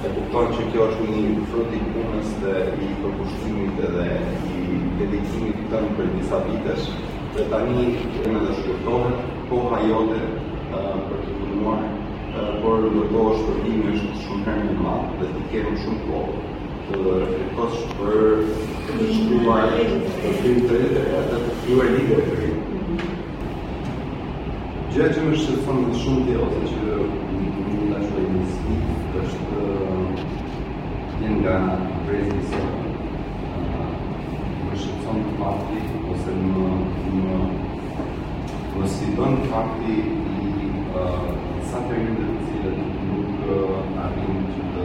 E kupton që kjo është një frut i punës dhe i përkushtimit dhe i dedikimit tënd prej disa vitesh dhe tani edhe shkurtohet koha jote për të punuar por ndërkohë shpërblimi është shumë herë më i madh dhe ti ke më shumë kohë të reflektosh për të shkruar të krijuar edhe të krijuar libër të ri. Gjëja që më shqetëson më shumë sot ose që nuk më mund ta quaj një sfidë është që nga brezi i sotëm. Më shqetëson fakti ose më më më sfidon fakti i sa të rinjve të cilët nuk arrijnë që të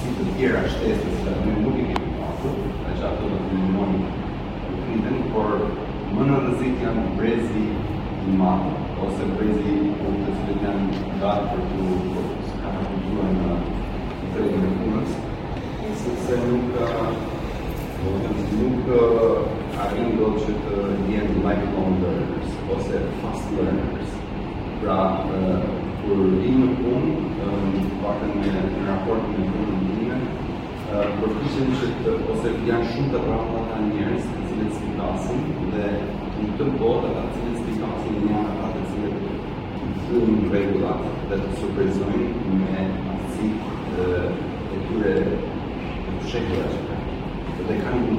si të tjera shtesë që aty nuk i kemi patur, nga që ato do të ndihmonin të rriten, por më në rrezik janë brezi i madh ose brezi i butë të cilët janë gati për t'u katapultuar në tregun e punës, sepse nuk nuk arrijnë dot që të jenë lifelong learners ose fast learners. Pra, kur vij në punë, të paktën me në raport me punën time, përpiqem që të, ose janë shumë të rrallë ata njerëz të cilët spikasin dhe në këtë botë ata të cilët spikasin janë ata të cilët thyejnë rregullat dhe të surprizojnë me aftësitë e tyre të fshehura që kanë dhe kanë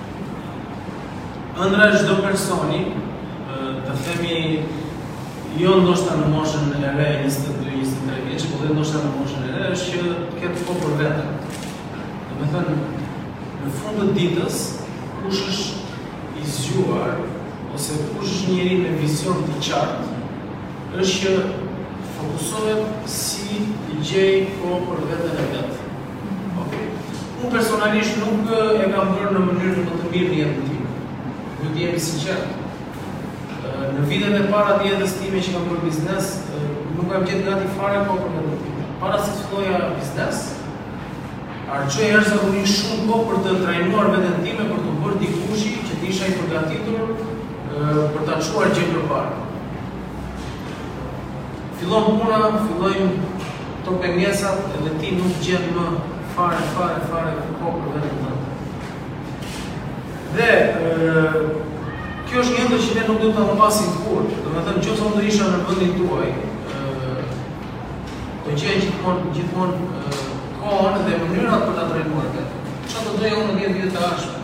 Ëndrra e çdo personi, të themi jo ndoshta në moshën e re 22-23 vjeç, por dhe ndoshta në moshën e re është që të ketë kohë për veten. Domethënë në fund të ditës kush është i zgjuar ose kush është njeri me vizion të qartë, është që fokusohet si të gjejë kohë për veten e vet. Okej. Unë personalisht nuk e kam bërë në mënyrën më të mirë në jetën time. Duhet të jem i sinqertë. Në vitet e para të jetës time që kam bërë biznes, nuk kam gjetë gati fare kohë për veten time. Para se të filloja biznes, harxhoja jashtëzakonisht shumë kohë për të trajnuar veten time, për t'u bërë dikushi që të isha i përgatitur për ta çuar gjë përpara. Fillon puna, fillojnë pengesat dhe ti nuk gjen më fare, fare, fare kohë për dhe në Dhe, kjo është një ndër që ne nuk duhet ta bëjmë asnjë kurrë, domethënë qoftë se unë do të isha në vendin tuaj, të gjeni gjithmonë, gjithmonë kohën dhe mënyrat për ta drejtuar këtë. Që të drejtuar në vjetë vitet e ardhshme.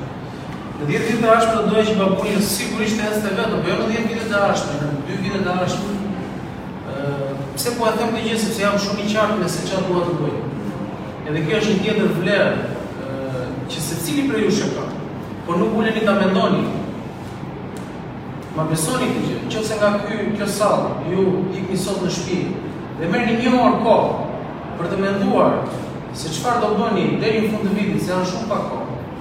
Në dhjetë vitet e ardhshme do doja që Baboon sigurisht të ecte vetëm, po jo në dhjetë vitet e ardhshme, në dy vitet e ardhshme. Pse po e them këtë gjë sepse jam shumë i qartë me se çfarë dua të bëj. Edhe kjo është një tjetër vlerë që secili prej jush e ka. Por nuk uleni ta mendoni. Ma besoni këtë gjë, në qoftë se nga ky kjo sallë ju ikni sot në shtëpi dhe merrni një orë kohë për të menduar se çfarë do bëni deri në fund të vitit, se është shumë pak kohë.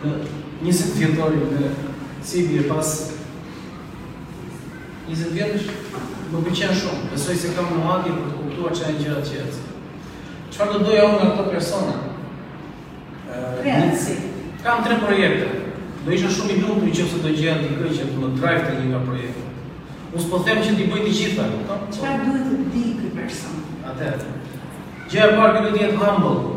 Në njëzet vjetorin me Cibi e pas njëzet vjetësh më pëlqen shumë. Besoj se kam madje për të kuptuar çfarë janë gjërat që ecën. Çfarë do doja unë nga këto persona? Kreaci. Kam tre projekte. Do isha shumë i lumtur në qoftë se do gjeja dikë që të më drejtojë një nga projekte. Unë s'po them që t'i bëjë të gjitha, kupton? Çfarë duhet të di ky person? Atë. Gjëja e parë që duhet të jetë humble.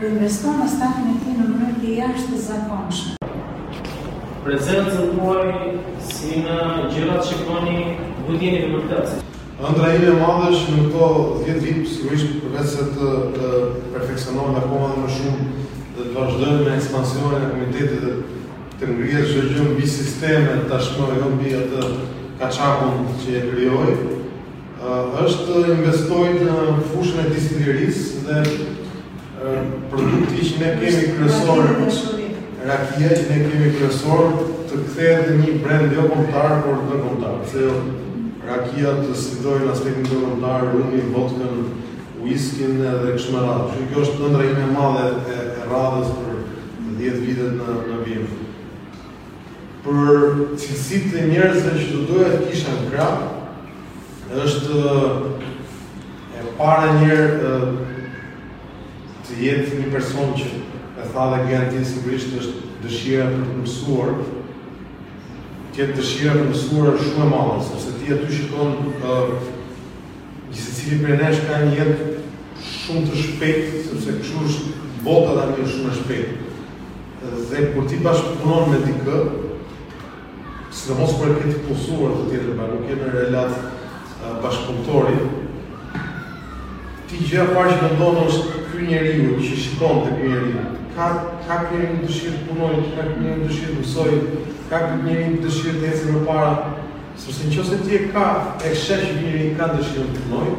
dhe investon në stafin e tij në mënyrë të jashtëzakonshme. Prezencën tuaj si në gjërat që bëni duhet të jeni të vërtetë. Ëndrra ime e madhe është që në këto dhjetë vite sigurisht përveçse të perfeksionohem akoma edhe më shumë dhe të vazhdojmë me ekspansionin e komunitetit dhe të ngrihet çdo gjë mbi sisteme tashmë jo mbi atë kaçakun që e krijoi. Është të investoj në fushën e distilerisë dhe produkti që ne kemi kryesor rakia që ne kemi kryesor të kthehet në një brand jo kombëtar por ndërkombëtar. Pse jo rakia të sfidojë në aspektin ndërkombëtar, rumin, vodkën, uiskin dhe kështu me radhë. Kështu kjo është ëndrra ime e madhe e, e radhës për 10 vitet në në vijim. Për cilësitë e njerëzve që do doja të kisha në krah, është e para një të jetë një person që e tha dhe Gerti sigurisht është dëshira për të mësuar. Të jetë dëshira për të mësuar shumë e madhe, sepse ti aty shikon gjithsecili prej nesh ka një jetë shumë të shpejtë, sepse kështu është bota tani është shumë e shpejtë. Dhe kur ti bashkëpunon me dikë, sidomos kur e ke të punësuar tjetrin, pra nuk je në relat bashkëpunëtori, ti gjëja e parë që mendon është ky njeriu që shikon te ky njeriu, ka ka ky njeriu dëshirë të punojë, ka ky njeriu dëshirë të mësojë, ka ky njeriu dëshirë të ecë përpara, sepse në qoftë se ti e ka e sheh që njeriu ka dëshirë të punojë,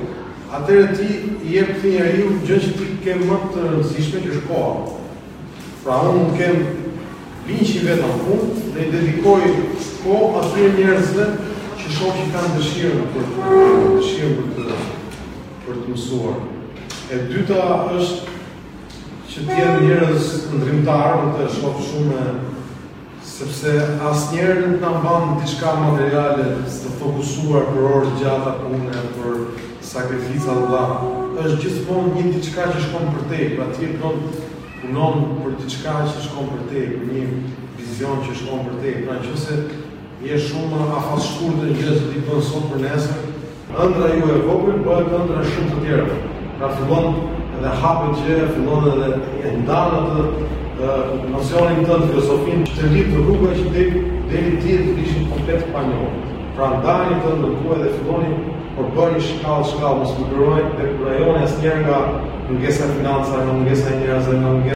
atëherë ti i jep këtij njeriu gjënë që ti ke më të rëndësishme që është koha. Pra unë mund të kem linja të veta pune dhe i dedikoj kohë atyre njerëzve që shoh që kanë dëshirën për të punuar, dëshirën për të për të mësuar. E dyta është që të jenë njerëz ëndërrimtarë, do të shoh shumë Sepse asnjëherë nuk na mban diçka materiale të fokusuar për orë të gjata pune, për sakrifica të mëdha. Është gjithmonë një diçka që shkon përtej, pra ti e bën, punon për diçka që shkon përtej, për një vizion që shkon përtej. Pra në qoftë se je shumë afatshkurtër, gjëja që ti bën sot për nesër, Ëndrra juaj e vogël bëhet ëndrra e shumë të tjerëve. Pra fillon dhe hapet gjë, fillon edhe e ndan atë nocionin tënd, filozofinë, që të lidh rruga që deri deri dje të ishin komplet të panjohur. Pra ndajeni ëndrrën tuaj dhe filloni por bëjeni shkallë shkallë, mos u dekurajoni asnjëherë nga mungesa e financave, nga mungesa e njerëzve, nga mungesa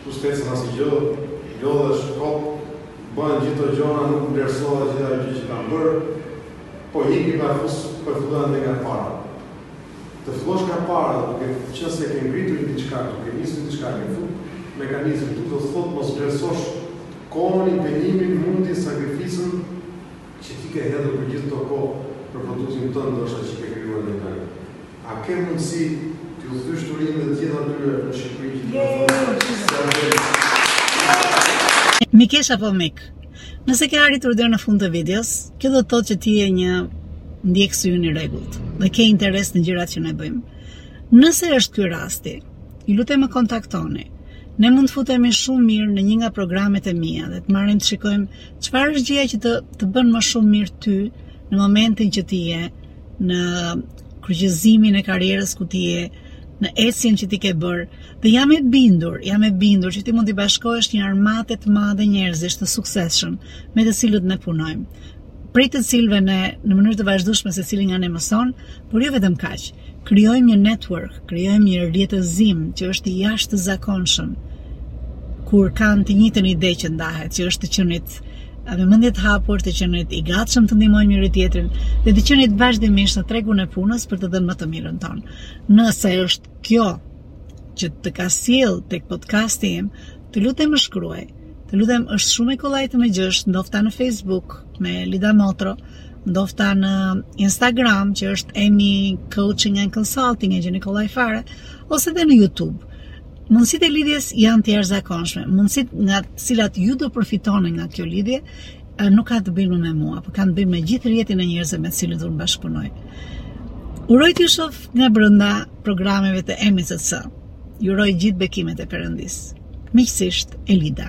Këtu s'ecën asnjë gjë, lodhesh kot, bëhen gjithë këto gjëra, nuk vlerësohet gjithë ajo gjë që kanë bërë, po iki jashtë po e filloj edhe nga e para. Të fillosh nga e para duke qenë se ke ngritur një diçka, duke nisur diçka në fund, mekanizmi, do të thotë mos vlerësosh kohën, impenjimin, mundin, sakrificën, Që ti ke hedhur për gjithë këtë kohë për produktin tënd ndoshta që ke krijuar deri tani. A ke mundësi t'ua thyesh turinjtë të gjithë atyre në Shqipëri që të na thosh se janë blerë. Mikeshë apo mik. Nëse ke arritur deri në fund të videos, kjo do të thotë që ti je një ndjekës ynë i rregullt dhe ke interes në gjërat që ne bëjmë. Nëse është ky rasti, ju lutem më kontaktoni. Ne mund të futemi shumë mirë në një nga programet e mia dhe të marrim të shikojmë Çfarë është gjëja që të të bën më shumë mirë ty në momentin që ti je në kryqëzimin e karrierës ku ti je, në ecjen që ti ke bërë. Dhe jam e bindur, jam e bindur që ti mund t'i bashkohesh një armate të madhe njerëzish të suksesshëm me të cilët ne punojmë prej të cilëve ne në mënyrë të vazhdueshme secili nga ne mëson, por jo vetëm kaq. Krijojmë një network, Krijojmë një rrjetëzim që është i jashtëzakonshëm kur kanë të njëjtën ide që ndahet, që është të qenit me mendje të hapur, të qenit i gatshëm të ndihmojmë njëri-tjetrin dhe të qenit vazhdimisht në tregun e punës për të dhënë më të mirën tonë. Nëse është kjo që të ka sjellë tek podcasti im, të lutem më shkruaj. Të lutem, është shumë e kollajtë më gjesh, ndofta në Facebook me Lida Motro, ndofta në Instagram që është Emi Coaching and Consulting e gjeni kollaj fare ose edhe në YouTube. Mundësitë e lidhjes janë të jashtëzakonshme. Mundësitë nga të cilat ju do përfitoni nga kjo lidhje nuk ka të bëjë me mua, por kanë të bëjnë me gjithë rrjetin e njerëzve me të cilët unë bashkëpunoj. Uroj t'ju shof nga brenda programeve të MCC. Ju uroj gjithë bekimet e Perëndisë. Miqësisht Elida.